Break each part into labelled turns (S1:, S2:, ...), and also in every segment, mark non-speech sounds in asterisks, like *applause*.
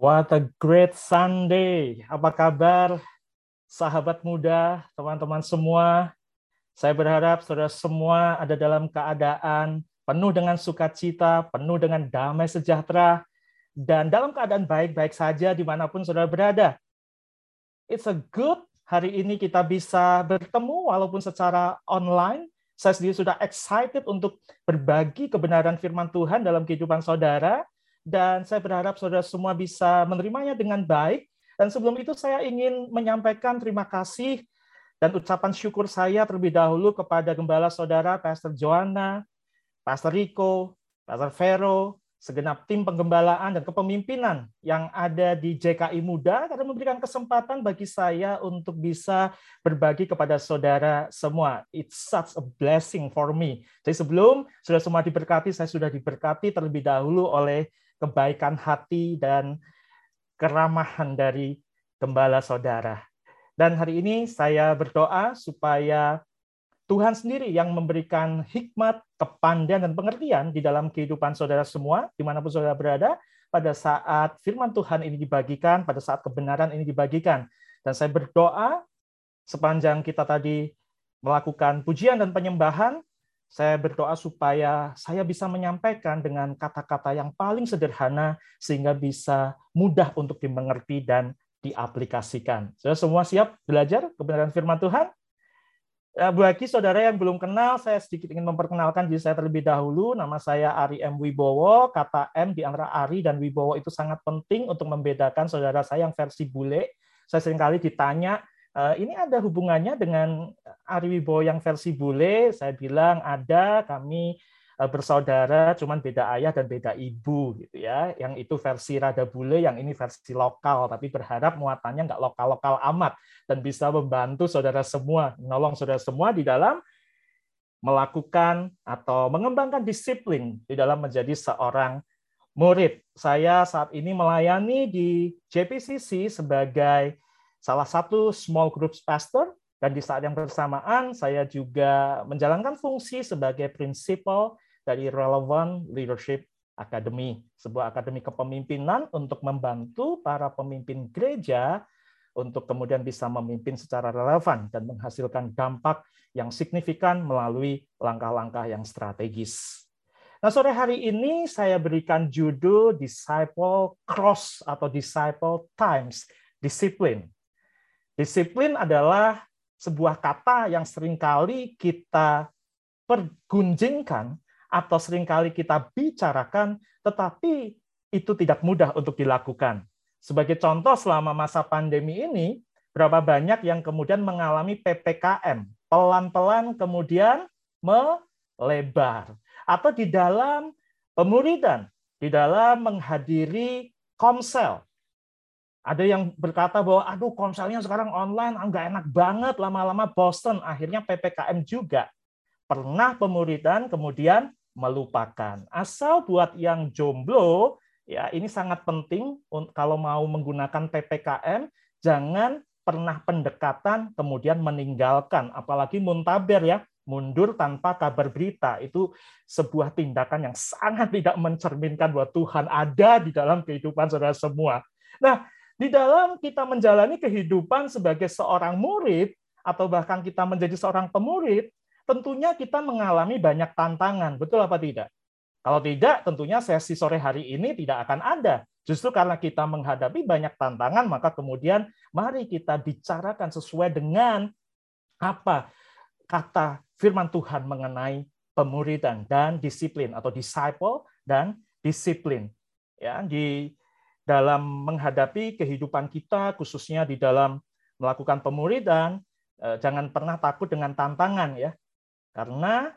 S1: What a great Sunday. Apa kabar sahabat muda, teman-teman semua? Saya berharap saudara semua ada dalam keadaan penuh dengan sukacita, penuh dengan damai sejahtera, dan dalam keadaan baik-baik saja di mana pun saudara berada. It's a good hari ini kita bisa bertemu walaupun secara online. Saya sendiri sudah excited untuk berbagi kebenaran firman Tuhan dalam kehidupan saudara dan saya berharap saudara semua bisa menerimanya dengan baik. Dan sebelum itu saya ingin menyampaikan terima kasih dan ucapan syukur saya terlebih dahulu kepada gembala saudara Pastor Joanna, Pastor Rico, Pastor Vero, segenap tim penggembalaan dan kepemimpinan yang ada di JKI Muda karena memberikan kesempatan bagi saya untuk bisa berbagi kepada saudara semua. It's such a blessing for me. Jadi sebelum sudah semua diberkati, saya sudah diberkati terlebih dahulu oleh kebaikan hati dan keramahan dari gembala saudara. Dan hari ini saya berdoa supaya Tuhan sendiri yang memberikan hikmat, kepandaian, dan pengertian di dalam kehidupan saudara semua, di mana pun saudara berada, pada saat firman Tuhan ini dibagikan, pada saat kebenaran ini dibagikan. Dan saya berdoa sepanjang kita tadi melakukan pujian dan penyembahan, saya berdoa supaya saya bisa menyampaikan dengan kata-kata yang paling sederhana sehingga bisa mudah untuk dimengerti dan diaplikasikan. Sudah semua siap belajar kebenaran firman Tuhan? Ya, bagi saudara yang belum kenal, saya sedikit ingin memperkenalkan diri saya terlebih dahulu. Nama saya Ari M. Wibowo. Kata M di antara Ari dan Wibowo itu sangat penting untuk membedakan saudara saya yang versi bule. Saya sering kali ditanya, ini ada hubungannya dengan Ari yang versi bule. Saya bilang ada, kami eh, bersaudara, cuman beda ayah dan beda ibu gitu ya. Yang itu versi rada bule, yang ini versi lokal. Tapi berharap muatannya nggak lokal-lokal amat dan bisa membantu saudara semua, menolong saudara semua di dalam melakukan atau mengembangkan disiplin di dalam menjadi seorang murid. Saya saat ini melayani di JPCC sebagai salah satu small groups pastor dan di saat yang bersamaan saya juga menjalankan fungsi sebagai prinsipal dari Relevant Leadership Academy, sebuah akademi kepemimpinan untuk membantu para pemimpin gereja untuk kemudian bisa memimpin secara relevan dan menghasilkan dampak yang signifikan melalui langkah-langkah yang strategis. Nah, sore hari ini saya berikan judul Disciple Cross atau Disciple Times, disiplin. Disiplin adalah sebuah kata yang sering kali kita pergunjingkan atau sering kali kita bicarakan, tetapi itu tidak mudah untuk dilakukan. Sebagai contoh, selama masa pandemi ini, berapa banyak yang kemudian mengalami PPKM, pelan-pelan kemudian melebar. Atau di dalam pemuridan, di dalam menghadiri komsel, ada yang berkata bahwa aduh konselnya sekarang online ah, nggak enak banget lama-lama Boston. Akhirnya PPKM juga pernah pemuridan kemudian melupakan. Asal buat yang jomblo ya ini sangat penting kalau mau menggunakan PPKM jangan pernah pendekatan kemudian meninggalkan. Apalagi muntaber ya mundur tanpa kabar berita. Itu sebuah tindakan yang sangat tidak mencerminkan bahwa Tuhan ada di dalam kehidupan saudara semua. Nah, di dalam kita menjalani kehidupan sebagai seorang murid, atau bahkan kita menjadi seorang pemurid, tentunya kita mengalami banyak tantangan. Betul apa tidak? Kalau tidak, tentunya sesi sore hari ini tidak akan ada. Justru karena kita menghadapi banyak tantangan, maka kemudian mari kita bicarakan sesuai dengan apa kata firman Tuhan mengenai pemuridan dan disiplin atau disciple dan disiplin. Ya, di dalam menghadapi kehidupan kita, khususnya di dalam melakukan pemuridan, eh, jangan pernah takut dengan tantangan ya. Karena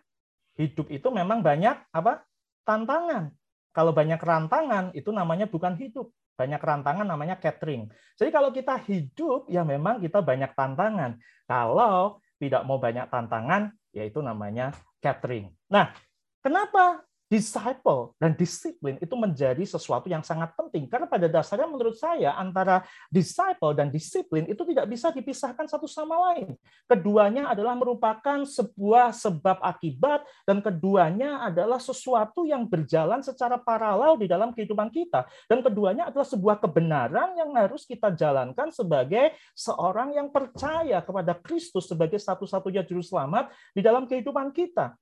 S1: hidup itu memang banyak apa? tantangan. Kalau banyak rantangan itu namanya bukan hidup. Banyak rantangan namanya catering. Jadi kalau kita hidup ya memang kita banyak tantangan. Kalau tidak mau banyak tantangan yaitu namanya catering. Nah, kenapa disciple dan disiplin itu menjadi sesuatu yang sangat penting karena pada dasarnya menurut saya antara disciple dan disiplin itu tidak bisa dipisahkan satu sama lain. Keduanya adalah merupakan sebuah sebab akibat dan keduanya adalah sesuatu yang berjalan secara paralel di dalam kehidupan kita dan keduanya adalah sebuah kebenaran yang harus kita jalankan sebagai seorang yang percaya kepada Kristus sebagai satu-satunya juru selamat di dalam kehidupan kita.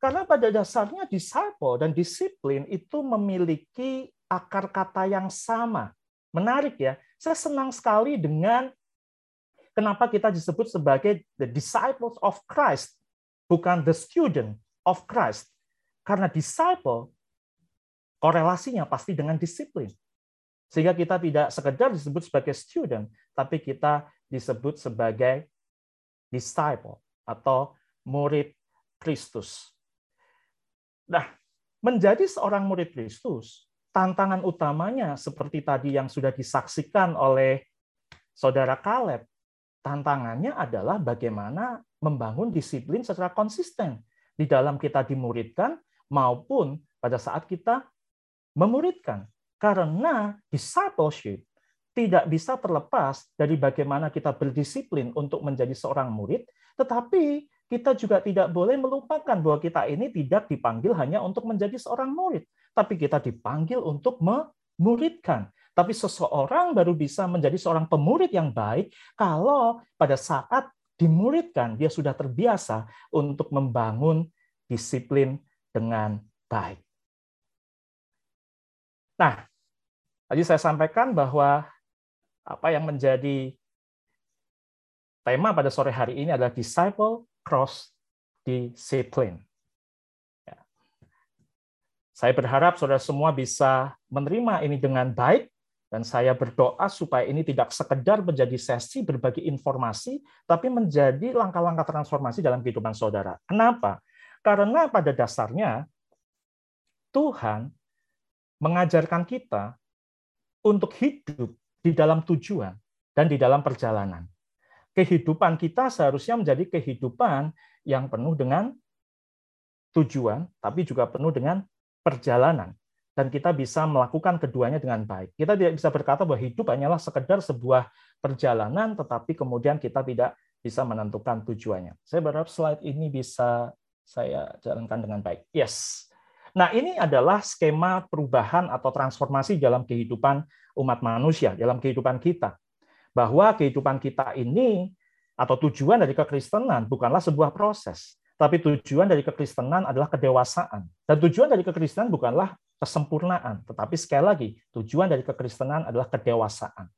S1: Karena pada dasarnya disciple dan disiplin itu memiliki akar kata yang sama. Menarik ya. Saya senang sekali dengan kenapa kita disebut sebagai the disciples of Christ, bukan the student of Christ. Karena disciple korelasinya pasti dengan disiplin. Sehingga kita tidak sekedar disebut sebagai student, tapi kita disebut sebagai disciple atau murid Kristus. Nah, menjadi seorang murid Kristus, tantangan utamanya seperti tadi yang sudah disaksikan oleh saudara Kaleb, tantangannya adalah bagaimana membangun disiplin secara konsisten di dalam kita dimuridkan maupun pada saat kita memuridkan. Karena discipleship tidak bisa terlepas dari bagaimana kita berdisiplin untuk menjadi seorang murid, tetapi kita juga tidak boleh melupakan bahwa kita ini tidak dipanggil hanya untuk menjadi seorang murid, tapi kita dipanggil untuk memuridkan. Tapi seseorang baru bisa menjadi seorang pemurid yang baik kalau pada saat dimuridkan dia sudah terbiasa untuk membangun disiplin dengan baik. Nah, tadi saya sampaikan bahwa apa yang menjadi tema pada sore hari ini adalah disciple cross discipline. Ya. Saya berharap saudara semua bisa menerima ini dengan baik dan saya berdoa supaya ini tidak sekedar menjadi sesi berbagi informasi, tapi menjadi langkah-langkah transformasi dalam kehidupan saudara. Kenapa? Karena pada dasarnya Tuhan mengajarkan kita untuk hidup di dalam tujuan dan di dalam perjalanan kehidupan kita seharusnya menjadi kehidupan yang penuh dengan tujuan, tapi juga penuh dengan perjalanan. Dan kita bisa melakukan keduanya dengan baik. Kita tidak bisa berkata bahwa hidup hanyalah sekedar sebuah perjalanan, tetapi kemudian kita tidak bisa menentukan tujuannya. Saya berharap slide ini bisa saya jalankan dengan baik. Yes. Nah, ini adalah skema perubahan atau transformasi dalam kehidupan umat manusia, dalam kehidupan kita bahwa kehidupan kita ini atau tujuan dari kekristenan bukanlah sebuah proses, tapi tujuan dari kekristenan adalah kedewasaan. Dan tujuan dari kekristenan bukanlah kesempurnaan, tetapi sekali lagi, tujuan dari kekristenan adalah kedewasaan.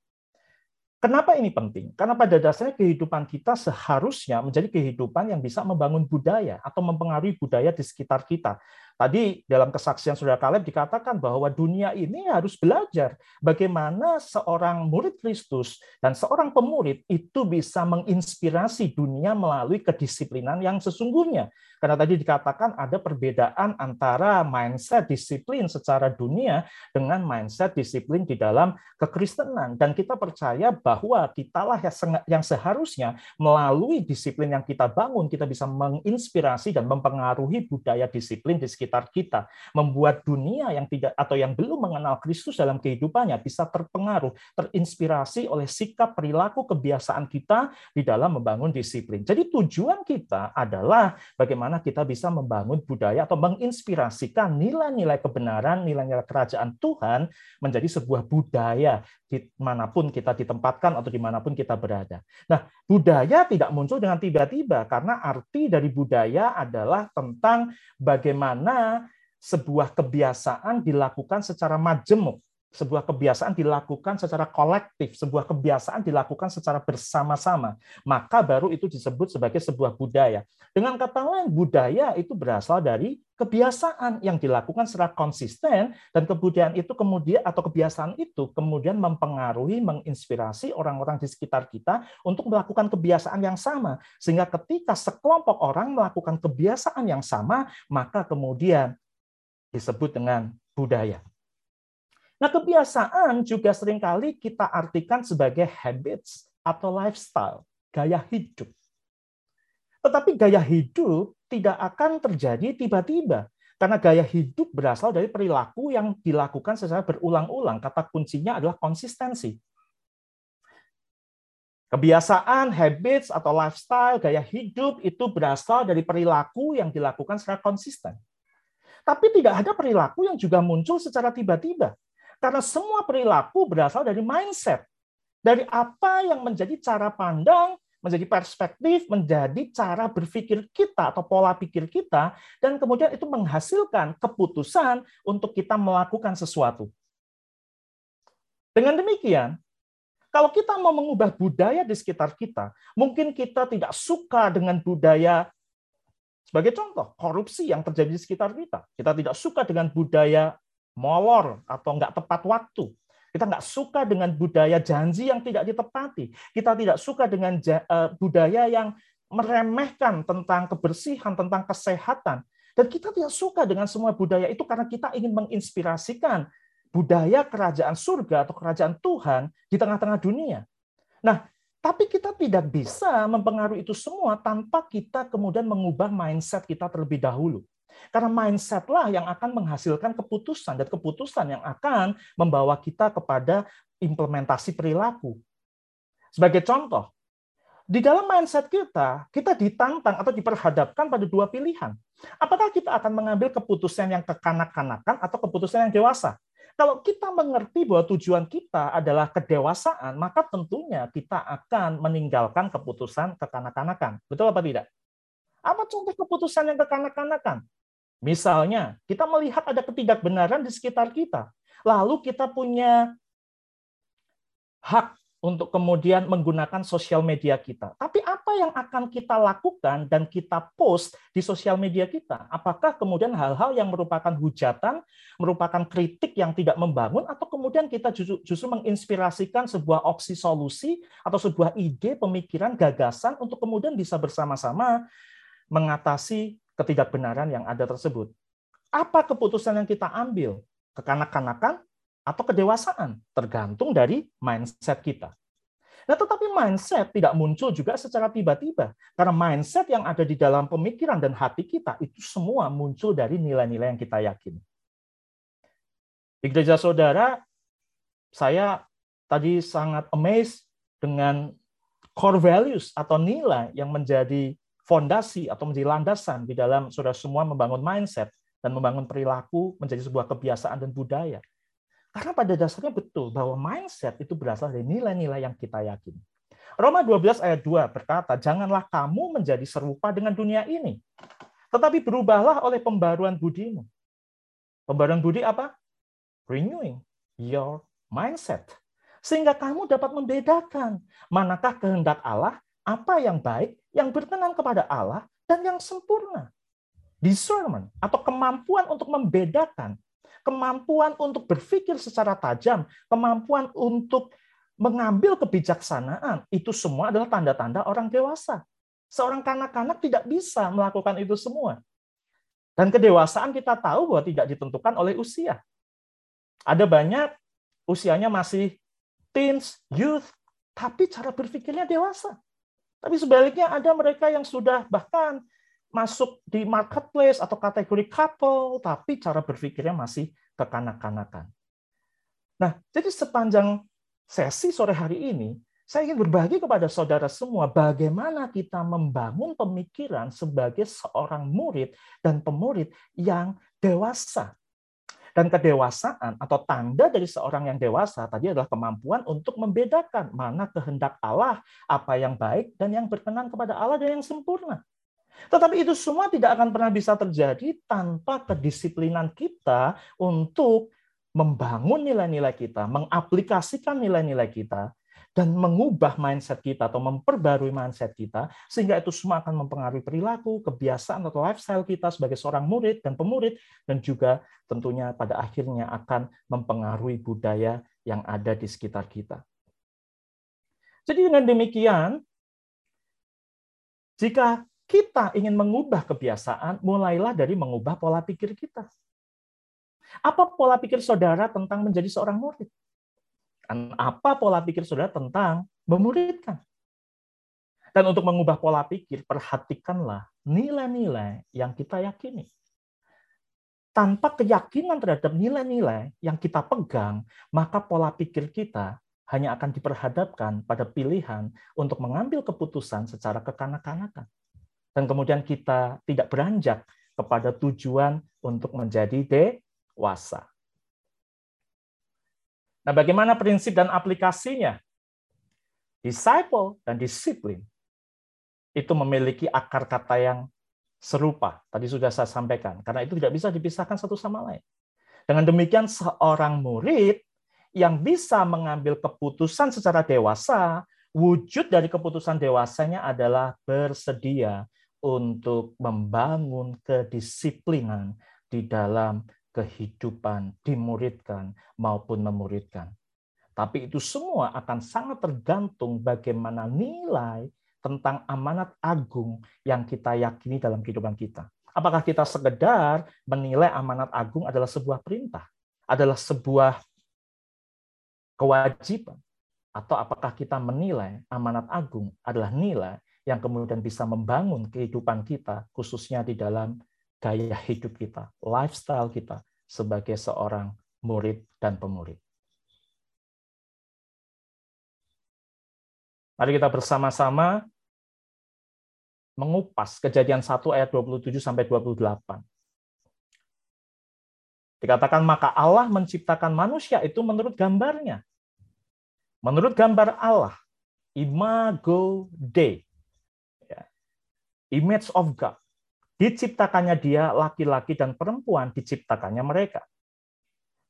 S1: Kenapa ini penting? Karena pada dasarnya kehidupan kita seharusnya menjadi kehidupan yang bisa membangun budaya atau mempengaruhi budaya di sekitar kita. Tadi dalam kesaksian Saudara Kaleb dikatakan bahwa dunia ini harus belajar bagaimana seorang murid Kristus dan seorang pemurid itu bisa menginspirasi dunia melalui kedisiplinan yang sesungguhnya. Karena tadi dikatakan ada perbedaan antara mindset disiplin secara dunia dengan mindset disiplin di dalam kekristenan. Dan kita percaya bahwa kitalah yang seharusnya melalui disiplin yang kita bangun, kita bisa menginspirasi dan mempengaruhi budaya disiplin di sekitar kita. Membuat dunia yang tidak atau yang belum mengenal Kristus dalam kehidupannya bisa terpengaruh, terinspirasi oleh sikap, perilaku, kebiasaan kita di dalam membangun disiplin. Jadi tujuan kita adalah bagaimana kita bisa membangun budaya atau menginspirasikan nilai-nilai kebenaran, nilai-nilai kerajaan Tuhan menjadi sebuah budaya di mana pun kita ditempatkan atau di mana pun kita berada. Nah, budaya tidak muncul dengan tiba-tiba karena arti dari budaya adalah tentang bagaimana sebuah kebiasaan dilakukan secara majemuk sebuah kebiasaan dilakukan secara kolektif, sebuah kebiasaan dilakukan secara bersama-sama, maka baru itu disebut sebagai sebuah budaya. Dengan kata lain, budaya itu berasal dari kebiasaan yang dilakukan secara konsisten dan kemudian itu kemudian atau kebiasaan itu kemudian mempengaruhi, menginspirasi orang-orang di sekitar kita untuk melakukan kebiasaan yang sama. Sehingga ketika sekelompok orang melakukan kebiasaan yang sama, maka kemudian disebut dengan budaya. Nah, kebiasaan juga sering kali kita artikan sebagai habits atau lifestyle, gaya hidup. Tetapi gaya hidup tidak akan terjadi tiba-tiba, Karena gaya hidup berasal dari perilaku yang dilakukan secara berulang-ulang. Kata kuncinya adalah konsistensi. Kebiasaan, habits, atau lifestyle, gaya hidup itu berasal dari perilaku yang dilakukan secara konsisten. Tapi tidak ada perilaku yang juga muncul secara tiba-tiba. Karena semua perilaku berasal dari mindset. Dari apa yang menjadi cara pandang, menjadi perspektif, menjadi cara berpikir kita atau pola pikir kita, dan kemudian itu menghasilkan keputusan untuk kita melakukan sesuatu. Dengan demikian, kalau kita mau mengubah budaya di sekitar kita, mungkin kita tidak suka dengan budaya sebagai contoh, korupsi yang terjadi di sekitar kita. Kita tidak suka dengan budaya molor atau nggak tepat waktu. Kita nggak suka dengan budaya janji yang tidak ditepati. Kita tidak suka dengan eh, budaya yang meremehkan tentang kebersihan, tentang kesehatan. Dan kita tidak suka dengan semua budaya itu karena kita ingin menginspirasikan budaya kerajaan surga atau kerajaan Tuhan di tengah-tengah dunia. Nah, tapi kita tidak bisa mempengaruhi itu semua tanpa kita kemudian mengubah mindset kita terlebih dahulu. Karena mindset lah yang akan menghasilkan keputusan dan keputusan yang akan membawa kita kepada implementasi perilaku. Sebagai contoh, di dalam mindset kita, kita ditantang atau diperhadapkan pada dua pilihan. Apakah kita akan mengambil keputusan yang kekanak-kanakan atau keputusan yang dewasa? Kalau kita mengerti bahwa tujuan kita adalah kedewasaan, maka tentunya kita akan meninggalkan keputusan kekanak-kanakan. Betul apa tidak? Apa contoh keputusan yang kekanak-kanakan? Misalnya, kita melihat ada ketidakbenaran di sekitar kita. Lalu kita punya hak untuk kemudian menggunakan sosial media kita. Tapi apa yang akan kita lakukan dan kita post di sosial media kita? Apakah kemudian hal-hal yang merupakan hujatan, merupakan kritik yang tidak membangun, atau kemudian kita justru, justru menginspirasikan sebuah opsi solusi atau sebuah ide, pemikiran, gagasan untuk kemudian bisa bersama-sama mengatasi ketidakbenaran yang ada tersebut. Apa keputusan yang kita ambil? Kekanak-kanakan atau kedewasaan? Tergantung dari mindset kita. Nah, tetapi mindset tidak muncul juga secara tiba-tiba. Karena mindset yang ada di dalam pemikiran dan hati kita itu semua muncul dari nilai-nilai yang kita yakini. Di gereja saudara, saya tadi sangat amazed dengan core values atau nilai yang menjadi fondasi atau menjadi landasan di dalam saudara semua membangun mindset dan membangun perilaku menjadi sebuah kebiasaan dan budaya. Karena pada dasarnya betul bahwa mindset itu berasal dari nilai-nilai yang kita yakini. Roma 12 ayat 2 berkata, "Janganlah kamu menjadi serupa dengan dunia ini, tetapi berubahlah oleh pembaruan budimu." Pembaruan budi apa? Renewing your mindset. Sehingga kamu dapat membedakan manakah kehendak Allah, apa yang baik, yang berkenan kepada Allah, dan yang sempurna. Discernment atau kemampuan untuk membedakan, kemampuan untuk berpikir secara tajam, kemampuan untuk mengambil kebijaksanaan, itu semua adalah tanda-tanda orang dewasa. Seorang kanak-kanak tidak bisa melakukan itu semua. Dan kedewasaan kita tahu bahwa tidak ditentukan oleh usia. Ada banyak usianya masih teens, youth, tapi cara berpikirnya dewasa. Tapi sebaliknya ada mereka yang sudah bahkan masuk di marketplace atau kategori couple, tapi cara berpikirnya masih kekanak-kanakan. Nah, jadi sepanjang sesi sore hari ini, saya ingin berbagi kepada saudara semua bagaimana kita membangun pemikiran sebagai seorang murid dan pemurid yang dewasa. Dan kedewasaan atau tanda dari seorang yang dewasa tadi adalah kemampuan untuk membedakan mana kehendak Allah, apa yang baik dan yang berkenan kepada Allah dan yang sempurna. Tetapi itu semua tidak akan pernah bisa terjadi tanpa kedisiplinan kita untuk membangun nilai-nilai kita, mengaplikasikan nilai-nilai kita dan mengubah mindset kita atau memperbarui mindset kita sehingga itu semua akan mempengaruhi perilaku, kebiasaan atau lifestyle kita sebagai seorang murid dan pemurid dan juga tentunya pada akhirnya akan mempengaruhi budaya yang ada di sekitar kita. Jadi dengan demikian jika kita ingin mengubah kebiasaan, mulailah dari mengubah pola pikir kita. Apa pola pikir saudara tentang menjadi seorang murid? Apa pola pikir saudara tentang memuridkan? Dan untuk mengubah pola pikir, perhatikanlah nilai-nilai yang kita yakini. tanpa keyakinan terhadap nilai-nilai yang kita pegang, maka pola pikir kita hanya akan diperhadapkan pada pilihan untuk mengambil keputusan secara kekanak-kanakan. Dan kemudian kita tidak beranjak kepada tujuan untuk menjadi dewasa. Nah, bagaimana prinsip dan aplikasinya? Disciple dan disiplin itu memiliki akar kata yang serupa. Tadi sudah saya sampaikan. Karena itu tidak bisa dipisahkan satu sama lain. Dengan demikian seorang murid yang bisa mengambil keputusan secara dewasa, wujud dari keputusan dewasanya adalah bersedia untuk membangun kedisiplinan di dalam kehidupan dimuridkan maupun memuridkan. Tapi itu semua akan sangat tergantung bagaimana nilai tentang amanat agung yang kita yakini dalam kehidupan kita. Apakah kita sekedar menilai amanat agung adalah sebuah perintah, adalah sebuah kewajiban, atau apakah kita menilai amanat agung adalah nilai yang kemudian bisa membangun kehidupan kita, khususnya di dalam gaya hidup kita, lifestyle kita sebagai seorang murid dan pemurid. Mari kita bersama-sama mengupas kejadian 1 ayat 27 sampai 28. Dikatakan maka Allah menciptakan manusia itu menurut gambarnya. Menurut gambar Allah, imago Dei, ya, image of God. Diciptakannya dia laki-laki dan perempuan, diciptakannya mereka.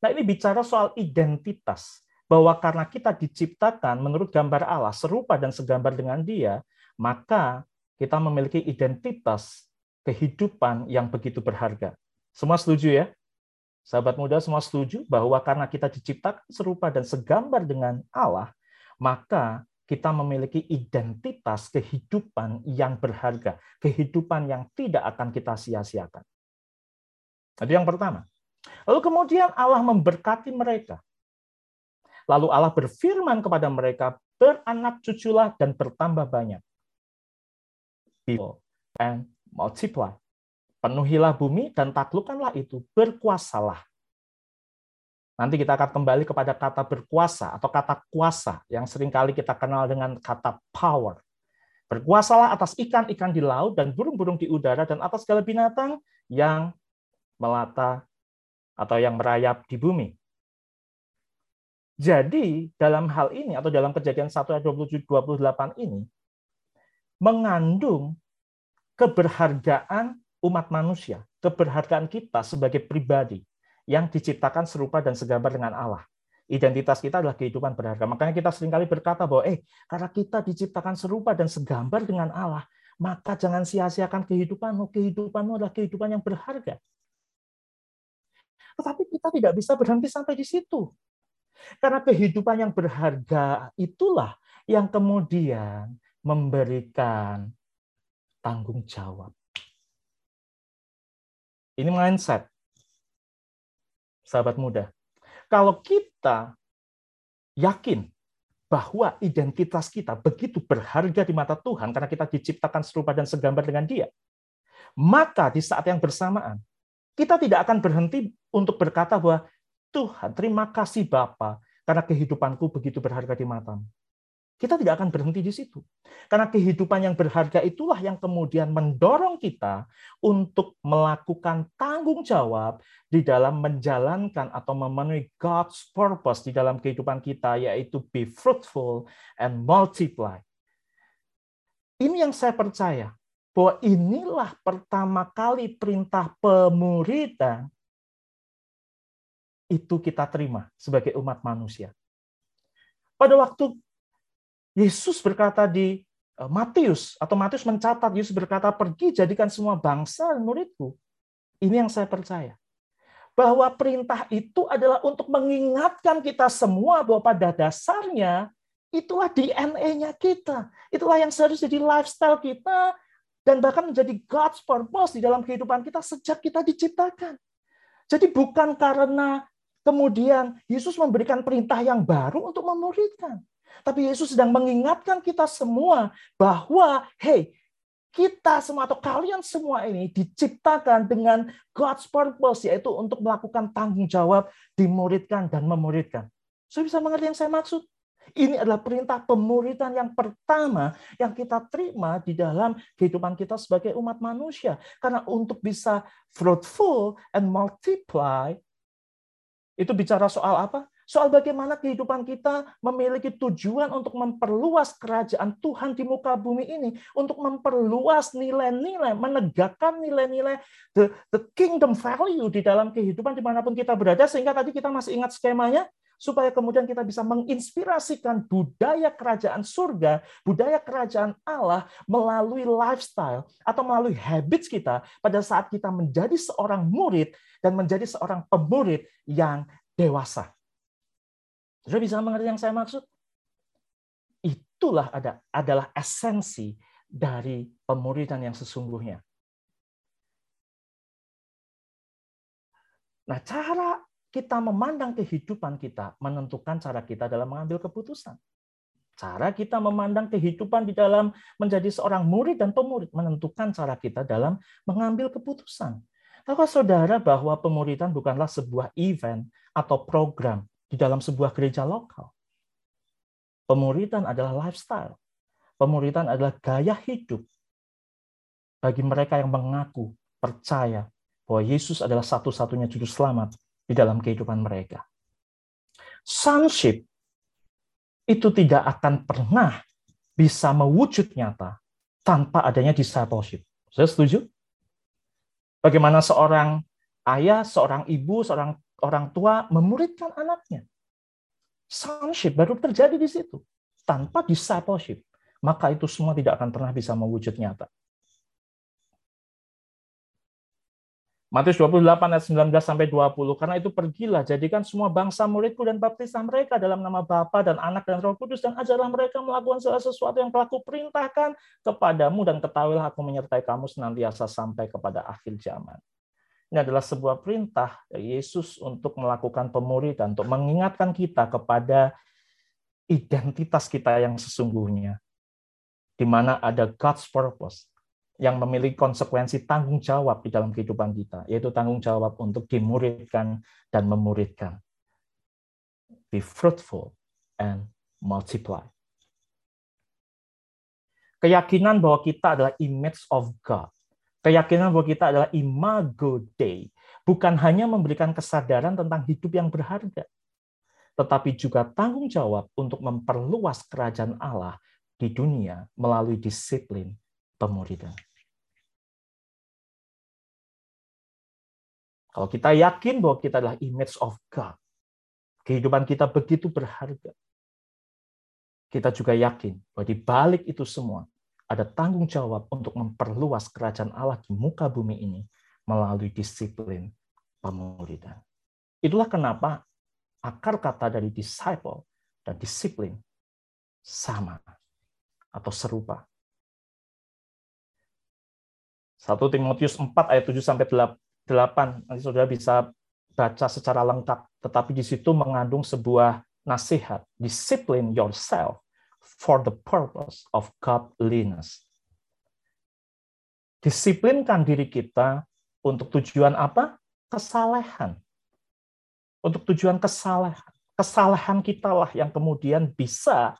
S1: Nah ini bicara soal identitas. Bahwa karena kita diciptakan menurut gambar Allah, serupa dan segambar dengan dia, maka kita memiliki identitas kehidupan yang begitu berharga. Semua setuju ya? Sahabat muda semua setuju bahwa karena kita diciptakan serupa dan segambar dengan Allah, maka kita memiliki identitas kehidupan yang berharga, kehidupan yang tidak akan kita sia-siakan. Itu yang pertama. Lalu kemudian Allah memberkati mereka. Lalu Allah berfirman kepada mereka, beranak cuculah dan bertambah banyak people and multiply. Penuhilah bumi dan taklukkanlah itu, berkuasalah. Nanti kita akan kembali kepada kata berkuasa atau kata kuasa yang sering kali kita kenal dengan kata power. Berkuasalah atas ikan-ikan di laut dan burung-burung di udara dan atas segala binatang yang melata atau yang merayap di bumi. Jadi dalam hal ini atau dalam kejadian 1 ayat 27 28 ini mengandung keberhargaan umat manusia, keberhargaan kita sebagai pribadi yang diciptakan serupa dan segambar dengan Allah. Identitas kita adalah kehidupan berharga. Makanya kita sering kali berkata bahwa eh karena kita diciptakan serupa dan segambar dengan Allah, maka jangan sia-siakan kehidupanmu. Kehidupanmu adalah kehidupan yang berharga. Tetapi kita tidak bisa berhenti sampai di situ. Karena kehidupan yang berharga itulah yang kemudian memberikan tanggung jawab. Ini mindset. Sahabat muda. Kalau kita yakin bahwa identitas kita begitu berharga di mata Tuhan karena kita diciptakan serupa dan segambar dengan Dia, maka di saat yang bersamaan kita tidak akan berhenti untuk berkata bahwa Tuhan, terima kasih Bapa karena kehidupanku begitu berharga di matamu. Kita tidak akan berhenti di situ. Karena kehidupan yang berharga itulah yang kemudian mendorong kita untuk melakukan tanggung jawab di dalam menjalankan atau memenuhi God's purpose di dalam kehidupan kita, yaitu be fruitful and multiply. Ini yang saya percaya, bahwa inilah pertama kali perintah pemuridan itu kita terima sebagai umat manusia. Pada waktu Yesus berkata di eh, Matius atau Matius mencatat Yesus berkata pergi jadikan semua bangsa muridku. Ini yang saya percaya. Bahwa perintah itu adalah untuk mengingatkan kita semua bahwa pada dasarnya itulah DNA-nya kita. Itulah yang seharusnya jadi lifestyle kita dan bahkan menjadi God's purpose di dalam kehidupan kita sejak kita diciptakan. Jadi bukan karena kemudian Yesus memberikan perintah yang baru untuk memuridkan. Tapi Yesus sedang mengingatkan kita semua bahwa, hey, kita semua atau kalian semua ini diciptakan dengan God's purpose yaitu untuk melakukan tanggung jawab dimuridkan dan memuridkan. Saya bisa mengerti yang saya maksud? Ini adalah perintah pemuridan yang pertama yang kita terima di dalam kehidupan kita sebagai umat manusia. Karena untuk bisa fruitful and multiply, itu bicara soal apa? Soal bagaimana kehidupan kita memiliki tujuan untuk memperluas kerajaan Tuhan di muka bumi ini. Untuk memperluas nilai-nilai, menegakkan nilai-nilai the, the kingdom value di dalam kehidupan di mana pun kita berada. Sehingga tadi kita masih ingat skemanya, supaya kemudian kita bisa menginspirasikan budaya kerajaan surga, budaya kerajaan Allah melalui lifestyle atau melalui habits kita pada saat kita menjadi seorang murid dan menjadi seorang pemurid yang dewasa. Sudah bisa mengerti yang saya maksud? Itulah ada adalah esensi dari pemuridan yang sesungguhnya. Nah, cara kita memandang kehidupan kita menentukan cara kita dalam mengambil keputusan. Cara kita memandang kehidupan di dalam menjadi seorang murid dan pemurid menentukan cara kita dalam mengambil keputusan. Tahukah saudara bahwa pemuridan bukanlah sebuah event atau program di dalam sebuah gereja lokal. Pemuridan adalah lifestyle. Pemuridan adalah gaya hidup bagi mereka yang mengaku percaya bahwa Yesus adalah satu-satunya juru selamat di dalam kehidupan mereka. Sonship itu tidak akan pernah bisa mewujud nyata tanpa adanya discipleship. Saya setuju? Bagaimana seorang ayah, seorang ibu, seorang orang tua memuridkan anaknya. Sonship baru terjadi di situ. Tanpa discipleship, maka itu semua tidak akan pernah bisa mewujud nyata. Matius 28 ayat 19 sampai 20. Karena itu pergilah, jadikan semua bangsa muridku dan baptislah mereka dalam nama Bapa dan Anak dan Roh Kudus dan ajarlah mereka melakukan segala sesuatu yang telah kuperintahkan kepadamu dan ketahuilah aku menyertai kamu senantiasa sampai kepada akhir zaman. Ini adalah sebuah perintah Yesus untuk melakukan pemuridan, untuk mengingatkan kita kepada identitas kita yang sesungguhnya, di mana ada God's purpose yang memiliki konsekuensi tanggung jawab di dalam kehidupan kita, yaitu tanggung jawab untuk dimuridkan dan memuridkan. Be fruitful and multiply. Keyakinan bahwa kita adalah image of God Keyakinan bahwa kita adalah imago Dei bukan hanya memberikan kesadaran tentang hidup yang berharga, tetapi juga tanggung jawab untuk memperluas kerajaan Allah di dunia melalui disiplin pemuridan. Kalau kita yakin bahwa kita adalah image of God, kehidupan kita begitu berharga. Kita juga yakin bahwa di balik itu semua ada tanggung jawab untuk memperluas kerajaan Allah di muka bumi ini melalui disiplin pemuridan. Itulah kenapa akar kata dari disciple dan disiplin sama atau serupa. 1 Timotius 4 ayat 7 sampai 8 nanti Saudara bisa baca secara lengkap, tetapi di situ mengandung sebuah nasihat, discipline yourself for the purpose of godliness. Disiplinkan diri kita untuk tujuan apa? Kesalehan. Untuk tujuan kesalehan. Kesalahan kita lah yang kemudian bisa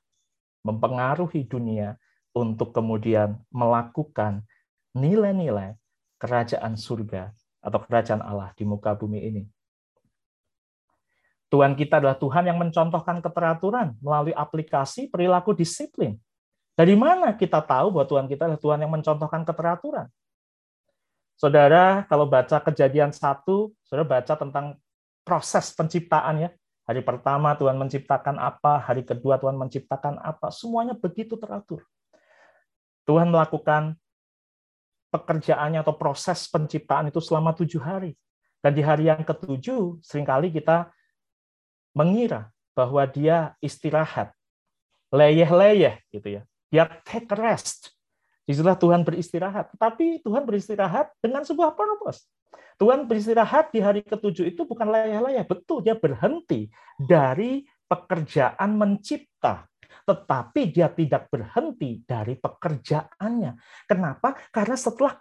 S1: mempengaruhi dunia untuk kemudian melakukan nilai-nilai kerajaan surga atau kerajaan Allah di muka bumi ini. Tuhan kita adalah Tuhan yang mencontohkan keteraturan melalui aplikasi perilaku disiplin. Dari mana kita tahu bahwa Tuhan kita adalah Tuhan yang mencontohkan keteraturan? Saudara, kalau baca kejadian satu, saudara baca tentang proses penciptaan ya. Hari pertama Tuhan menciptakan apa, hari kedua Tuhan menciptakan apa, semuanya begitu teratur. Tuhan melakukan pekerjaannya atau proses penciptaan itu selama tujuh hari. Dan di hari yang ketujuh, sering kali kita mengira bahwa dia istirahat, leyeh-leyeh gitu ya. Dia take rest. Di situlah Tuhan beristirahat. Tapi Tuhan beristirahat dengan sebuah purpose. Tuhan beristirahat di hari ketujuh itu bukan leyeh-leyeh. Betul, dia berhenti dari pekerjaan mencipta. tetapi dia tidak berhenti dari pekerjaannya. Kenapa? Karena setelah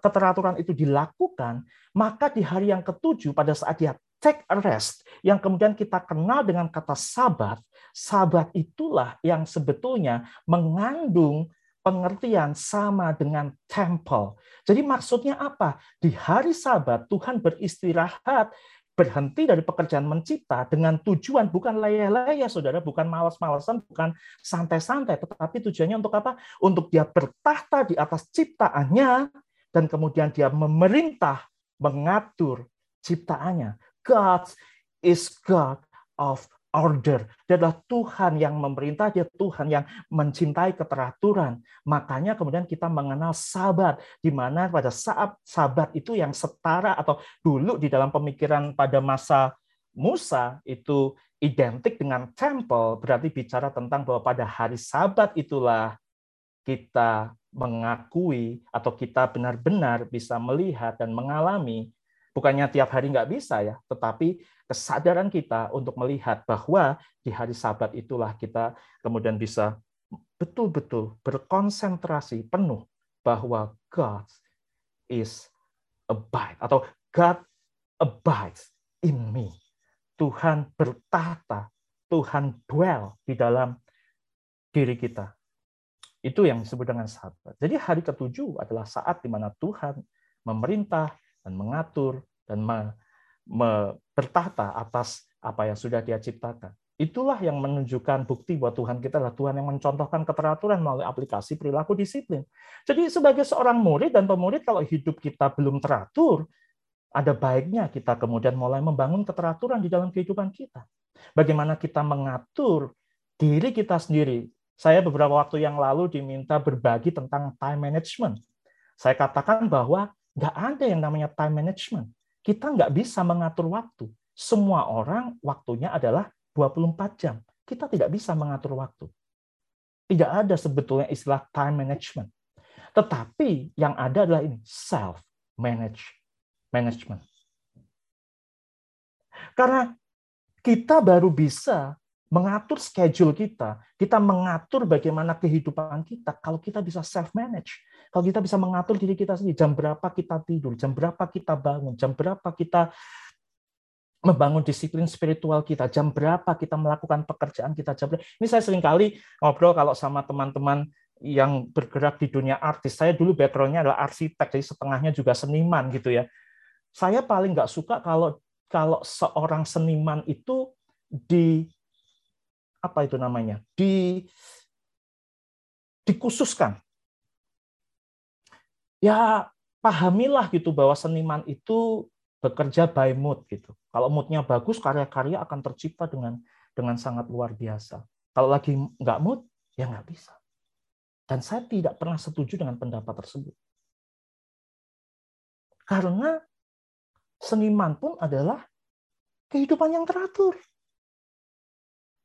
S1: keteraturan itu dilakukan, maka di hari yang ketujuh pada saat dia take a rest, yang kemudian kita kenal dengan kata sabat, sabat itulah yang sebetulnya mengandung pengertian sama dengan temple. Jadi maksudnya apa? Di hari sabat Tuhan beristirahat berhenti dari pekerjaan mencipta dengan tujuan bukan laya-laya, saudara, bukan malas-malasan, bukan santai-santai, tetapi tujuannya untuk apa? Untuk dia bertahta di atas ciptaannya, dan kemudian dia memerintah, mengatur ciptaannya. God is God of order. Dia adalah Tuhan yang memerintah, dia Tuhan yang mencintai keteraturan. Makanya kemudian kita mengenal sabat, di mana pada saat sabat itu yang setara atau dulu di dalam pemikiran pada masa Musa itu identik dengan temple, berarti bicara tentang bahwa pada hari sabat itulah kita mengakui atau kita benar-benar bisa melihat dan mengalami Bukannya tiap hari nggak bisa ya, tetapi kesadaran kita untuk melihat bahwa di hari Sabat itulah kita kemudian bisa betul-betul berkonsentrasi penuh bahwa God is abide atau God abides in me. Tuhan bertata, Tuhan dwell di dalam diri kita. Itu yang disebut dengan sabat. Jadi hari ketujuh adalah saat di mana Tuhan memerintah, dan mengatur dan me, me, bertahta atas apa yang sudah dia ciptakan. Itulah yang menunjukkan bukti bahwa Tuhan kita adalah Tuhan yang mencontohkan keteraturan melalui aplikasi perilaku disiplin. Jadi sebagai seorang murid dan pemurid kalau hidup kita belum teratur, ada baiknya kita kemudian mulai membangun keteraturan di dalam kehidupan kita. Bagaimana kita mengatur diri kita sendiri. Saya beberapa waktu yang lalu diminta berbagi tentang time management. Saya katakan bahwa Nggak ada yang namanya time management. Kita nggak bisa mengatur waktu. Semua orang waktunya adalah 24 jam. Kita tidak bisa mengatur waktu. Tidak ada sebetulnya istilah time management. Tetapi yang ada adalah ini, self manage management. Karena kita baru bisa mengatur schedule kita, kita mengatur bagaimana kehidupan kita kalau kita bisa self manage. Kalau kita bisa mengatur diri kita sendiri, jam berapa kita tidur, jam berapa kita bangun, jam berapa kita membangun disiplin spiritual kita, jam berapa kita melakukan pekerjaan kita, jam berapa. Ini saya sering kali ngobrol kalau sama teman-teman yang bergerak di dunia artis. Saya dulu backgroundnya adalah arsitek, jadi setengahnya juga seniman gitu ya. Saya paling nggak suka kalau kalau seorang seniman itu di apa itu namanya di dikhususkan ya pahamilah gitu bahwa seniman itu bekerja by mood gitu. Kalau moodnya bagus karya-karya akan tercipta dengan dengan sangat luar biasa. Kalau lagi nggak mood ya nggak bisa. Dan saya tidak pernah setuju dengan pendapat tersebut. Karena seniman pun adalah kehidupan yang teratur.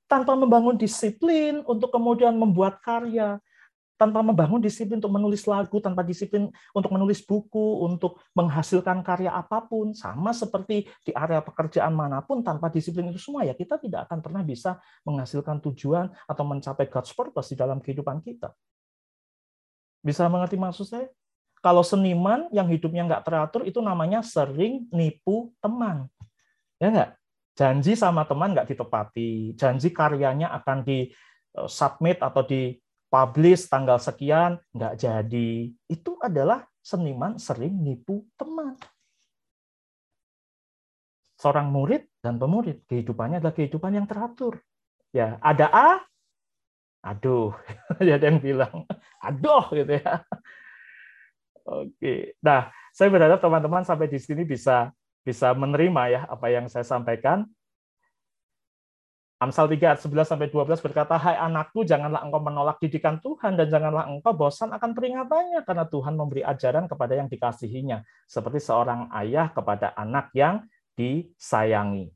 S1: Tanpa membangun disiplin untuk kemudian membuat karya, tanpa membangun disiplin untuk menulis lagu, tanpa disiplin untuk menulis buku, untuk menghasilkan karya apa pun, sama seperti di area pekerjaan mana pun, tanpa disiplin itu semua ya kita tidak akan pernah bisa menghasilkan tujuan atau mencapai God's purpose di dalam kehidupan kita. Bisa mengerti maksud saya? Kalau seniman yang hidupnya nggak teratur itu namanya sering nipu teman. Ya nggak? janji sama teman nggak ditepati, janji karyanya akan di eh, submit atau di publish tanggal sekian nggak jadi. Itu adalah seniman sering nipu teman. Seorang murid dan pemurid kehidupannya adalah kehidupan yang teratur. Ya, ada A, aduh, *laughs* ada yang bilang, aduh gitu ya. Oke, nah saya berharap teman-teman sampai di sini bisa bisa menerima ya apa yang saya sampaikan. Amsal 3 ayat 11 sampai 12 berkata, "Hai anakku, janganlah engkau menolak didikan Tuhan dan janganlah engkau bosan akan peringatannya karena Tuhan memberi ajaran kepada yang dikasihinya, seperti seorang ayah kepada anak yang disayangi."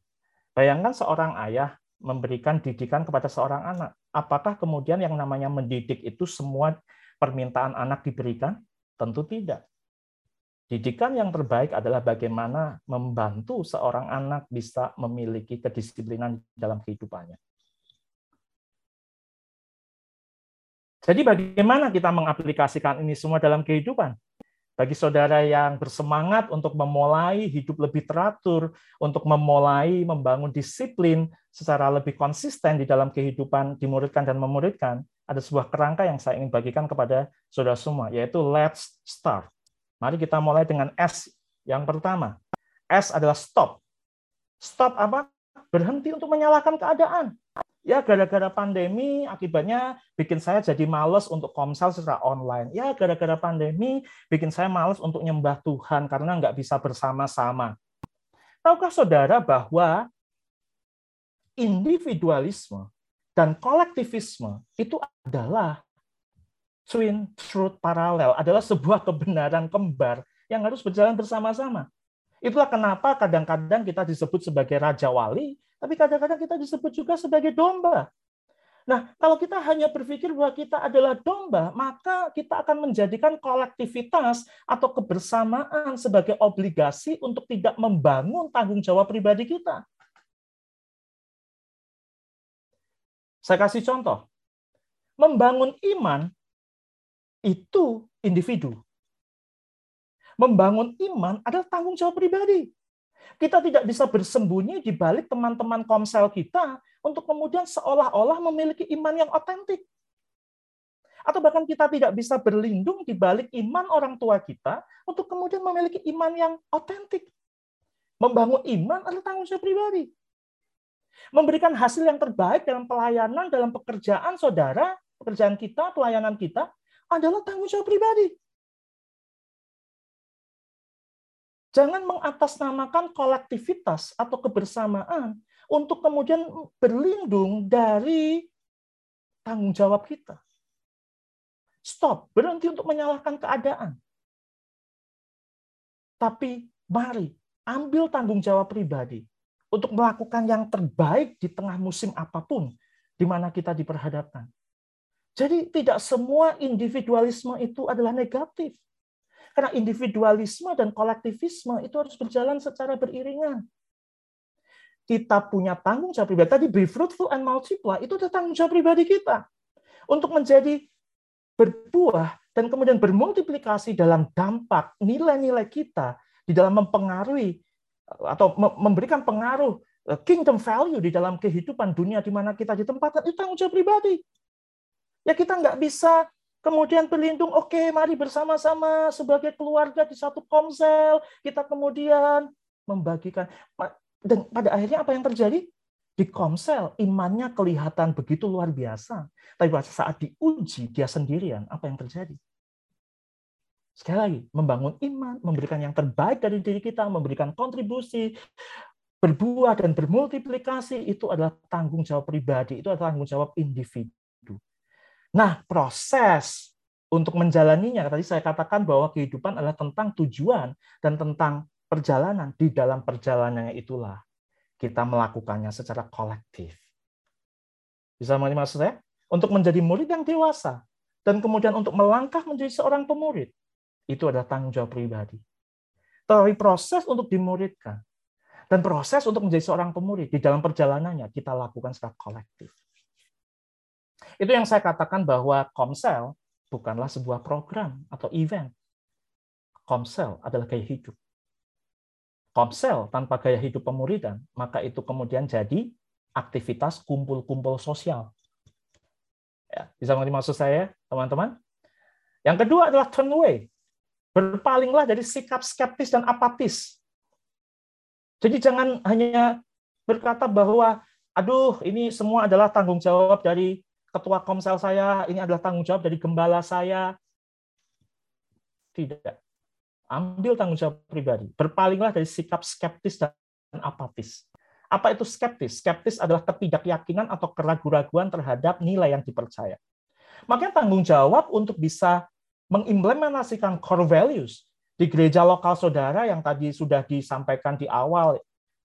S1: Bayangkan seorang ayah memberikan didikan kepada seorang anak. Apakah kemudian yang namanya mendidik itu semua permintaan anak diberikan? Tentu tidak. Didikan yang terbaik adalah bagaimana membantu seorang anak bisa memiliki kedisiplinan dalam kehidupannya. Jadi bagaimana kita mengaplikasikan ini semua dalam kehidupan? Bagi saudara yang bersemangat untuk memulai hidup lebih teratur, untuk memulai membangun disiplin secara lebih konsisten di dalam kehidupan dimuridkan dan memuridkan, ada sebuah kerangka yang saya ingin bagikan kepada saudara semua, yaitu let's start. Mari kita mulai dengan S yang pertama. S adalah stop. Stop apa? Berhenti untuk menyalahkan keadaan ya gara-gara pandemi akibatnya bikin saya jadi males untuk komsel secara online. Ya gara-gara pandemi bikin saya males untuk nyembah Tuhan karena nggak bisa bersama-sama. Tahukah saudara bahwa individualisme dan kolektivisme itu adalah twin truth paralel, adalah sebuah kebenaran kembar yang harus berjalan bersama-sama. Itulah kenapa kadang-kadang kita disebut sebagai raja wali, tapi kadang-kadang kita disebut juga sebagai domba. Nah, kalau kita hanya berpikir bahwa kita adalah domba, maka kita akan menjadikan kolektivitas atau kebersamaan sebagai obligasi untuk tidak membangun tanggung jawab pribadi kita. Saya kasih contoh. Membangun iman itu individu. Membangun iman adalah tanggung jawab pribadi. Kita tidak bisa bersembunyi di balik teman-teman komsel kita untuk kemudian seolah-olah memiliki iman yang otentik. Atau bahkan kita tidak bisa berlindung di balik iman orang tua kita untuk kemudian memiliki iman yang otentik. Membangun iman adalah tanggung jawab pribadi. Memberikan hasil yang terbaik dalam pelayanan, dalam pekerjaan saudara, pekerjaan kita, pelayanan kita, adalah tanggung jawab pribadi. Jangan mengatasnamakan kolektivitas atau kebersamaan untuk kemudian berlindung dari tanggung jawab kita. Stop, berhenti untuk menyalahkan keadaan. Tapi mari ambil tanggung jawab pribadi untuk melakukan yang terbaik di tengah musim apa pun di mana kita diperhadapkan. Jadi tidak semua individualisme itu adalah negatif. Karena individualisme dan kolektivisme itu harus berjalan secara beriringan. Kita punya tanggung jawab pribadi. Tadi be fruitful and multiply, itu adalah tanggung jawab pribadi kita. Untuk menjadi berbuah dan kemudian bermultiplikasi dalam dampak nilai-nilai kita di dalam mempengaruhi atau memberikan pengaruh eh, kingdom value di dalam kehidupan dunia di mana kita ditempatkan itu tanggung jawab pribadi. Ya kita nggak bisa kemudian berlindung, oke okay, mari bersama-sama sebagai keluarga di satu komsel, kita kemudian membagikan. Dan pada akhirnya apa yang terjadi? Di komsel, imannya kelihatan begitu luar biasa. Tapi pada saat diuji, dia sendirian, apa yang terjadi? Sekali lagi, membangun iman, memberikan yang terbaik dari diri kita, memberikan kontribusi, berbuah dan bermultiplikasi, itu adalah tanggung jawab pribadi, itu adalah tanggung jawab individu. Nah, proses untuk menjalaninya, tadi saya katakan bahwa kehidupan adalah tentang tujuan dan tentang perjalanan. Di dalam perjalanannya itulah kita melakukannya secara kolektif. Bisa mengerti maksud saya? Untuk menjadi murid yang dewasa, dan kemudian untuk melangkah menjadi seorang pemurid, itu adalah tanggung jawab pribadi. Tapi proses untuk dimuridkan, dan proses untuk menjadi seorang pemurid, di dalam perjalanannya kita lakukan secara kolektif. Itu yang saya katakan bahwa Komsel bukanlah sebuah program atau event. Komsel adalah gaya hidup. Komsel tanpa gaya hidup pemuridan, maka itu kemudian jadi aktivitas kumpul-kumpul sosial. Ya, bisa mengerti maksud saya, teman-teman? Yang kedua adalah turn away. Berpalinglah dari sikap skeptis dan apatis. Jadi jangan hanya berkata bahwa, aduh, ini semua adalah tanggung jawab dari ketua komsel saya, ini adalah tanggung jawab dari gembala saya. Tidak. Ambil tanggung jawab pribadi. Berpalinglah dari sikap skeptis dan apatis. Apa itu skeptis? Skeptis adalah ketidakyakinan atau keraguan-raguan terhadap nilai yang dipercaya. Makanya tanggung jawab untuk bisa mengimplementasikan core values di gereja lokal saudara yang tadi sudah disampaikan di awal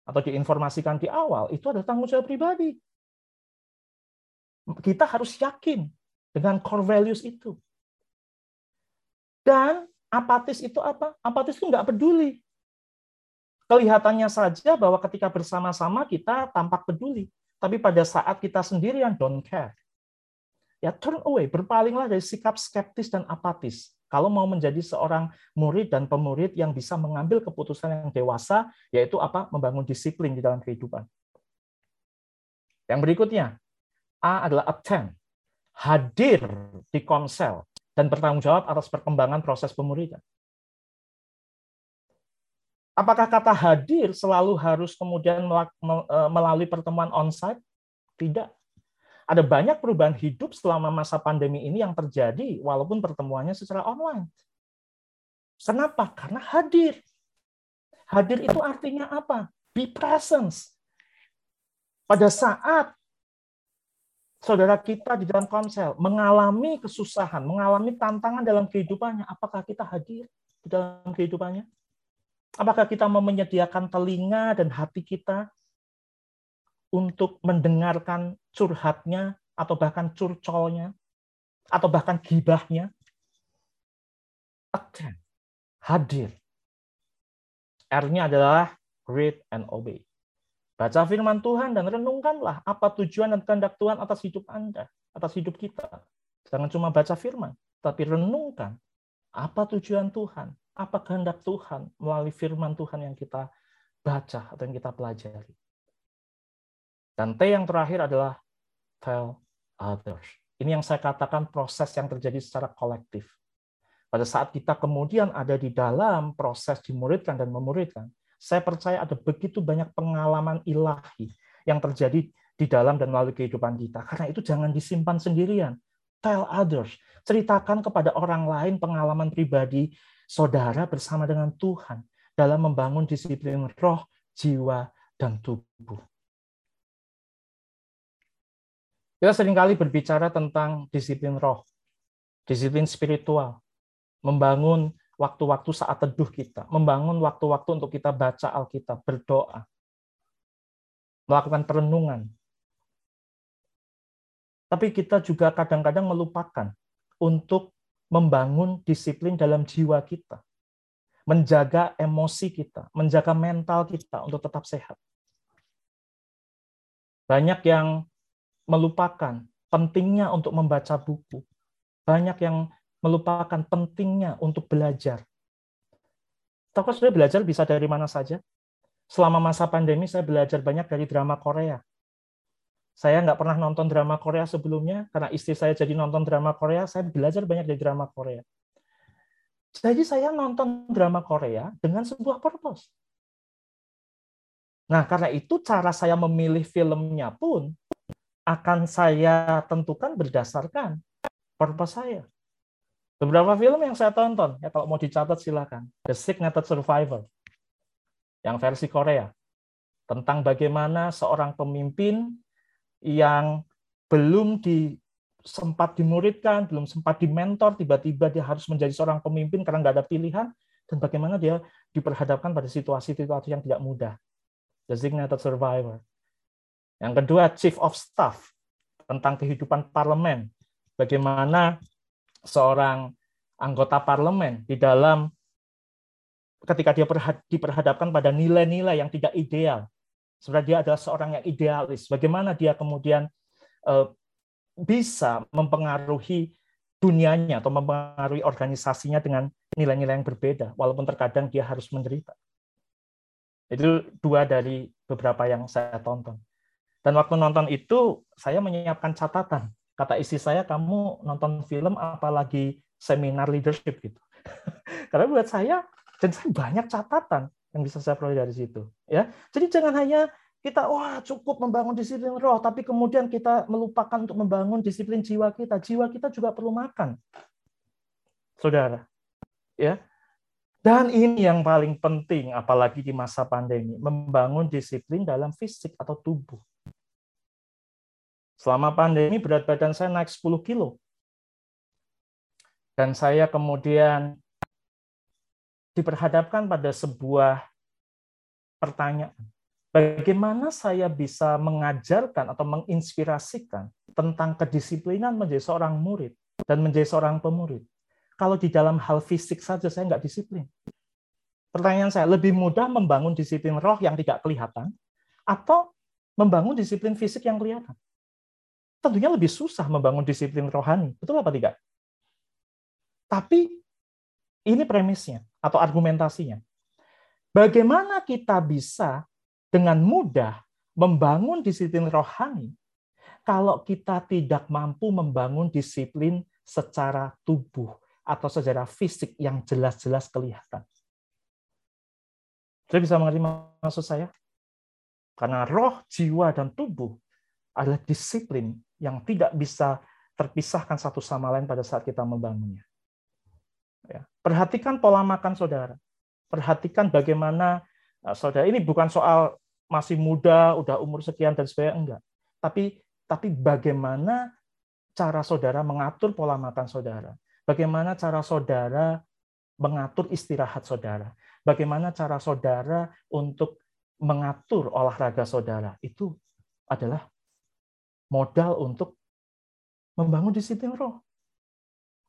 S1: atau diinformasikan di awal, itu adalah tanggung jawab pribadi kita harus yakin dengan core values itu. Dan apatis itu apa? Apatis itu nggak peduli. Kelihatannya saja bahwa ketika bersama-sama kita tampak peduli. Tapi pada saat kita sendirian, don't care. ya turn away, berpalinglah dari sikap skeptis dan apatis. Kalau mau menjadi seorang murid dan pemurid yang bisa mengambil keputusan yang dewasa, yaitu apa? Membangun disiplin di dalam kehidupan. Yang berikutnya, A adalah attend, hadir di konsel, dan bertanggung jawab atas perkembangan proses pemuridan. Apakah kata hadir selalu harus kemudian e, melalui pertemuan onsite? Tidak. Ada banyak perubahan hidup selama masa pandemi ini yang terjadi walaupun pertemuannya secara online. Kenapa? Karena hadir. Hadir itu artinya apa? Be presence. Pada saat saudara kita di dalam konsel mengalami kesusahan, mengalami tantangan dalam kehidupannya, apakah kita hadir di dalam kehidupannya? Apakah kita mau menyediakan telinga dan hati kita untuk mendengarkan curhatnya atau bahkan curcolnya atau bahkan gibahnya? Attend, hadir. R-nya adalah read and obey. Baca firman Tuhan dan renungkanlah apa tujuan dan kehendak Tuhan atas hidup Anda, atas hidup kita. Jangan cuma baca firman, tapi renungkan apa tujuan Tuhan, apa kehendak Tuhan melalui firman Tuhan yang kita baca atau yang kita pelajari. Dan T yang terakhir adalah tell others. Ini yang saya katakan proses yang terjadi secara kolektif. Pada saat kita kemudian ada di dalam proses dimuridkan dan memuridkan, saya percaya ada begitu banyak pengalaman ilahi yang terjadi di dalam dan melalui kehidupan kita. Karena itu jangan disimpan sendirian. Tell others. Ceritakan kepada orang lain pengalaman pribadi saudara bersama dengan Tuhan dalam membangun disiplin roh, jiwa, dan tubuh. Kita sering kali berbicara tentang disiplin roh, disiplin spiritual, membangun waktu-waktu saat teduh kita, membangun waktu-waktu untuk kita baca Alkitab, berdoa, melakukan perenungan. Tapi kita juga kadang-kadang melupakan untuk membangun disiplin dalam jiwa kita, menjaga emosi kita, menjaga mental kita untuk tetap sehat. Banyak yang melupakan pentingnya untuk membaca buku. Banyak yang melupakan pentingnya untuk belajar. Tahu sudah belajar bisa dari mana saja? Selama masa pandemi saya belajar banyak dari drama Korea. Saya nggak pernah nonton drama Korea sebelumnya, karena istri saya jadi nonton drama Korea, saya belajar banyak dari drama Korea. Jadi saya nonton drama Korea dengan sebuah purpose. Nah, karena itu cara saya memilih filmnya pun akan saya tentukan berdasarkan purpose saya. Beberapa film yang saya tonton, ya kalau mau dicatat silakan. The Signated Survivor, yang versi Korea. Tentang bagaimana seorang pemimpin yang belum di sempat dimuridkan, belum sempat dimentor, tiba-tiba dia harus menjadi seorang pemimpin karena nggak ada pilihan, dan bagaimana dia diperhadapkan pada situasi-situasi yang tidak mudah. Designated survivor. Yang kedua, chief of staff, tentang kehidupan parlemen. Bagaimana seorang anggota parlemen di dalam ketika dia diperhadapkan pada nilai-nilai yang tidak ideal, Sebenarnya dia adalah seorang yang idealis. Bagaimana dia kemudian uh, bisa mempengaruhi dunianya atau mempengaruhi organisasinya dengan nilai-nilai yang berbeda, walaupun terkadang dia harus menderita. Itu dua dari beberapa yang saya tonton. Dan waktu nonton itu, saya menyiapkan catatan. Kata istri saya, kamu nonton film apalagi seminar leadership gitu. *laughs* Karena buat saya, dan saya banyak catatan yang bisa saya peroleh dari situ. Ya, jadi jangan hanya kita wah cukup membangun disiplin roh, tapi kemudian kita melupakan untuk membangun disiplin jiwa kita. Jiwa kita juga perlu makan, saudara. Ya, dan ini yang paling penting, apalagi di masa pandemi, membangun disiplin dalam fisik atau tubuh. Selama pandemi berat badan saya naik 10 kilo. Dan saya kemudian diperhadapkan pada sebuah pertanyaan. Bagaimana saya bisa mengajarkan atau menginspirasikan tentang kedisiplinan menjadi seorang murid dan menjadi seorang pemurid? Kalau di dalam hal fisik saja saya nggak disiplin. Pertanyaan saya, lebih mudah membangun disiplin roh yang tidak kelihatan atau membangun disiplin fisik yang kelihatan? Tentunya lebih susah membangun disiplin rohani. Betul apa tidak? Tapi ini premisnya atau argumentasinya. Bagaimana kita bisa dengan mudah membangun disiplin rohani kalau kita tidak mampu membangun disiplin secara tubuh atau secara fisik yang jelas-jelas kelihatan. Saya bisa mengerti maksud saya? Karena roh, jiwa, dan tubuh adalah disiplin yang tidak bisa terpisahkan satu sama lain pada saat kita membangunnya. Ya. Perhatikan pola makan saudara. Perhatikan bagaimana eh, saudara ini bukan soal masih muda, udah umur sekian dan sebagainya enggak. Tapi tapi bagaimana cara saudara mengatur pola makan saudara? Bagaimana cara saudara mengatur istirahat saudara? Bagaimana cara saudara untuk mengatur olahraga saudara? Itu adalah modal untuk membangun disiplin roh.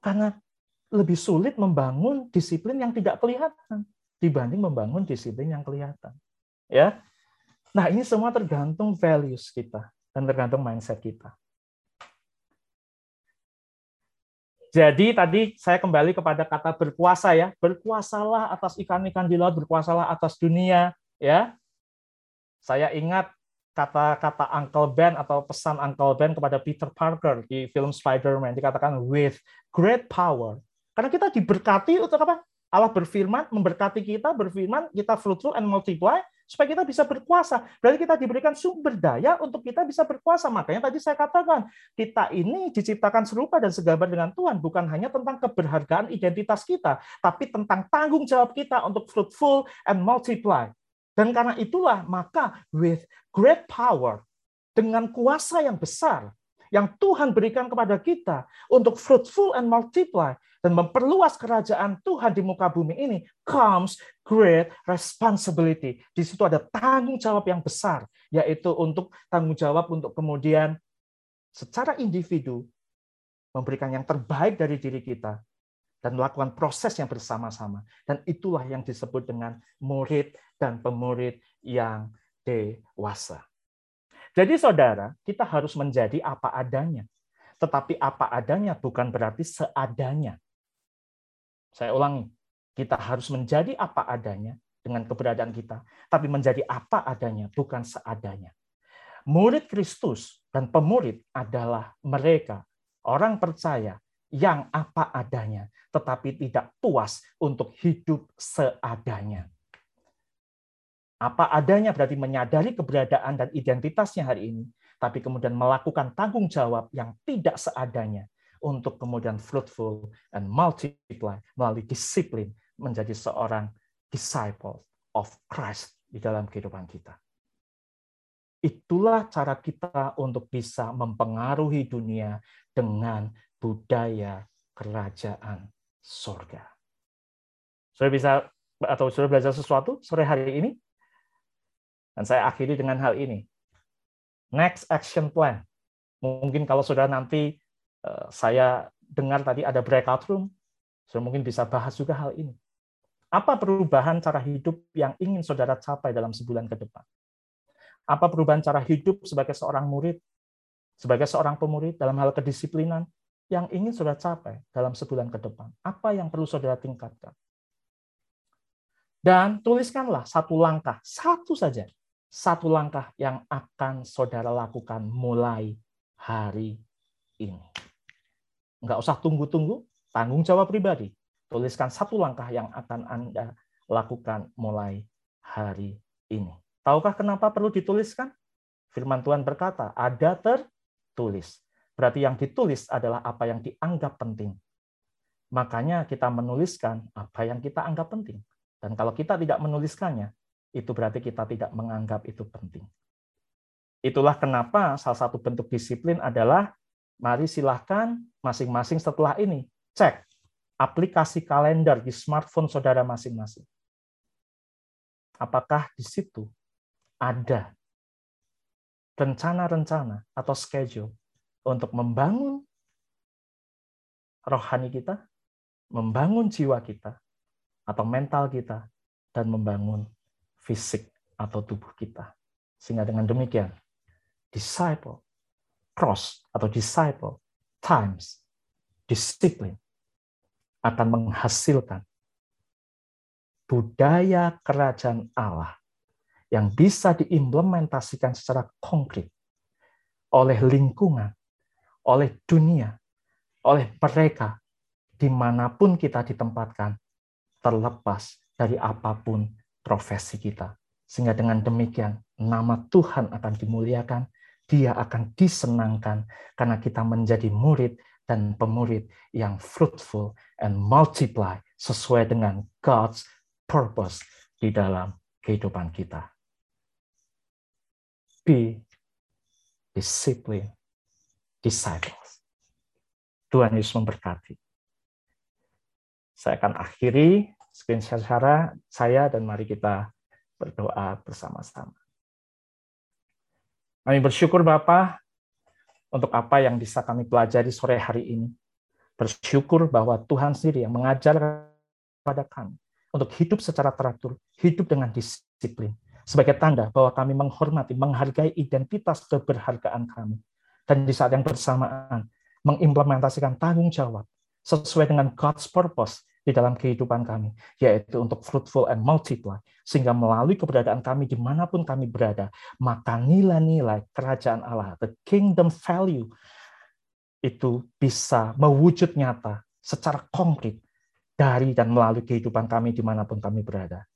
S1: Karena lebih sulit membangun disiplin yang tidak kelihatan dibanding membangun disiplin yang kelihatan. Ya. Nah, ini semua tergantung values kita dan tergantung mindset kita. Jadi tadi saya kembali kepada kata berkuasa ya, berkuasalah atas ikan-ikan di laut, berkuasalah atas dunia ya. Saya ingat kata-kata Uncle Ben atau pesan Uncle Ben kepada Peter Parker di film Spider-Man dikatakan with great power. Karena kita diberkati untuk apa? Allah berfirman, memberkati kita, berfirman, kita fruitful and multiply, supaya kita bisa berkuasa. Berarti kita diberikan sumber daya untuk kita bisa berkuasa. Makanya tadi saya katakan, kita ini diciptakan serupa dan segambar dengan Tuhan, bukan hanya tentang keberhargaan identitas kita, tapi tentang tanggung jawab kita untuk fruitful and multiply. Dan karena itulah, maka with great power, dengan kuasa yang besar, yang Tuhan berikan kepada kita untuk fruitful and multiply, dan memperluas kerajaan Tuhan di muka bumi ini comes great responsibility. Di situ ada tanggung jawab yang besar, yaitu untuk tanggung jawab untuk kemudian secara individu memberikan yang terbaik dari diri kita dan melakukan proses yang bersama-sama. Dan itulah yang disebut dengan murid dan pemurid yang dewasa. Jadi saudara, kita harus menjadi apa adanya. Tetapi apa adanya bukan berarti seadanya. Saya ulangi, kita harus menjadi apa adanya dengan keberadaan kita, tapi menjadi apa adanya, bukan seadanya. Murid Kristus dan pemurid adalah mereka, orang percaya yang apa adanya, tetapi tidak puas untuk hidup seadanya. Apa adanya berarti menyadari keberadaan dan identitasnya hari ini, tapi kemudian melakukan tanggung jawab yang tidak seadanya, untuk kemudian fruitful and multiply melalui disiplin menjadi seorang disciple of Christ di dalam kehidupan kita. Itulah cara kita untuk bisa mempengaruhi dunia dengan budaya kerajaan surga. Sudah bisa atau sudah belajar sesuatu sore hari ini? Dan saya akhiri dengan hal ini. Next action plan. Mungkin kalau sudah nanti Eh, saya dengar tadi ada breakout room, saya mungkin bisa bahas juga hal ini. Apa perubahan cara hidup yang ingin saudara capai dalam sebulan ke depan? Apa perubahan cara hidup sebagai seorang murid, sebagai seorang pemurid dalam hal kedisiplinan yang ingin saudara capai dalam sebulan ke depan? Apa yang perlu saudara tingkatkan? Dan tuliskanlah satu langkah, satu saja, satu langkah yang akan saudara lakukan mulai hari ini. Nggak usah tunggu-tunggu, tanggung jawab pribadi. Tuliskan satu langkah yang akan Anda lakukan mulai hari ini. Tahukah kenapa perlu dituliskan? Firman Tuhan berkata, ada tertulis. Berarti yang ditulis adalah apa yang dianggap penting. Makanya kita menuliskan apa yang kita anggap penting. Dan kalau kita tidak menuliskannya, itu berarti kita tidak menganggap itu penting. Itulah kenapa salah satu bentuk disiplin adalah mari silahkan masing-masing setelah ini cek aplikasi kalender di smartphone saudara masing-masing. Apakah di situ ada rencana-rencana atau schedule untuk membangun rohani kita, membangun jiwa kita, atau mental kita, dan membangun fisik atau tubuh kita. Sehingga dengan demikian, disciple cross atau disciple times disiplin akan menghasilkan budaya kerajaan Allah yang bisa diimplementasikan secara konkret oleh lingkungan, oleh dunia, oleh mereka di mana pun kita ditempatkan, terlepas dari apa pun profesi kita. Sehingga dengan demikian nama Tuhan akan dimuliakan, dia akan disenangkan karena kita menjadi murid dan pemurid yang fruitful and multiply sesuai dengan God's purpose di dalam kehidupan kita. Be discipline disciples. Tuhan Yesus memberkati. Saya akan akhiri screen share saya dan mari kita berdoa bersama-sama. Kami bersyukur Bapak untuk apa yang bisa kami pelajari sore hari ini. Bersyukur bahwa Tuhan sendiri yang mengajar kepada kami untuk hidup secara teratur, hidup dengan disiplin, sebagai tanda bahwa kami menghormati, menghargai identitas keberhargaan kami. Dan di saat yang bersamaan, mengimplementasikan tanggung jawab sesuai dengan God's purpose di dalam kehidupan kami, yaitu untuk fruitful and multiply, sehingga melalui keberadaan kami di mana pun kami berada, maka nilai-nilai kerajaan Allah, the kingdom value, itu bisa mewujud nyata secara konkret dari dan melalui kehidupan kami di mana pun kami berada.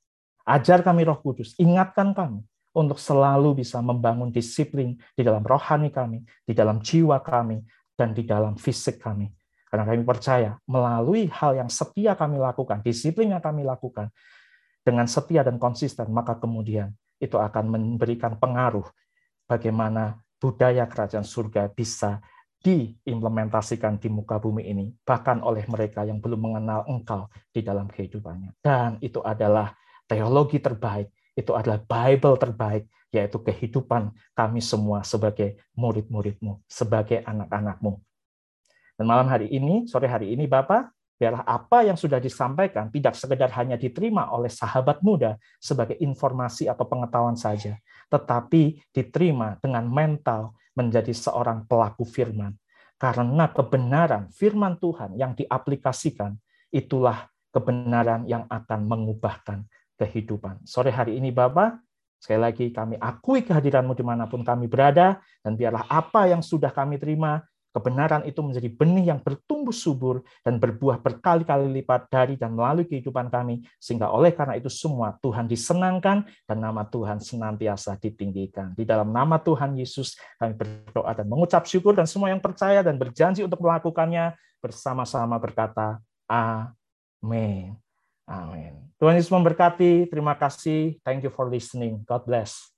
S1: Ajar kami roh kudus, ingatkan kami untuk selalu bisa membangun disiplin di dalam rohani kami, di dalam jiwa kami, dan di dalam fisik kami karena kami percaya melalui hal yang setia kami lakukan, disiplin yang kami lakukan, dengan setia dan konsisten, maka kemudian itu akan memberikan pengaruh bagaimana budaya kerajaan surga bisa diimplementasikan di muka bumi ini, bahkan oleh mereka yang belum mengenal engkau di dalam kehidupannya. Dan itu adalah teologi terbaik, itu adalah Bible terbaik, yaitu kehidupan kami semua sebagai murid-muridmu, sebagai anak-anakmu dan malam hari ini, sore hari ini Bapak, biarlah apa yang sudah disampaikan tidak sekedar hanya diterima oleh sahabat muda sebagai informasi atau pengetahuan saja, tetapi diterima dengan mental menjadi seorang pelaku firman. Karena kebenaran firman Tuhan yang diaplikasikan, itulah kebenaran yang akan mengubahkan kehidupan. Sore hari ini Bapak, sekali lagi kami akui kehadiranmu di mana pun kami berada, dan biarlah apa yang sudah kami terima kebenaran itu menjadi benih yang bertumbuh subur dan berbuah berkali-kali lipat dari dan melalui kehidupan kami, sehingga oleh karena itu semua Tuhan disenangkan dan nama Tuhan senantiasa ditinggikan. Di dalam nama Tuhan Yesus kami berdoa dan mengucap syukur dan semua yang percaya dan berjanji untuk melakukannya bersama-sama berkata, Amin. Amin. Tuhan Yesus memberkati. Terima kasih. Thank you for listening. God bless.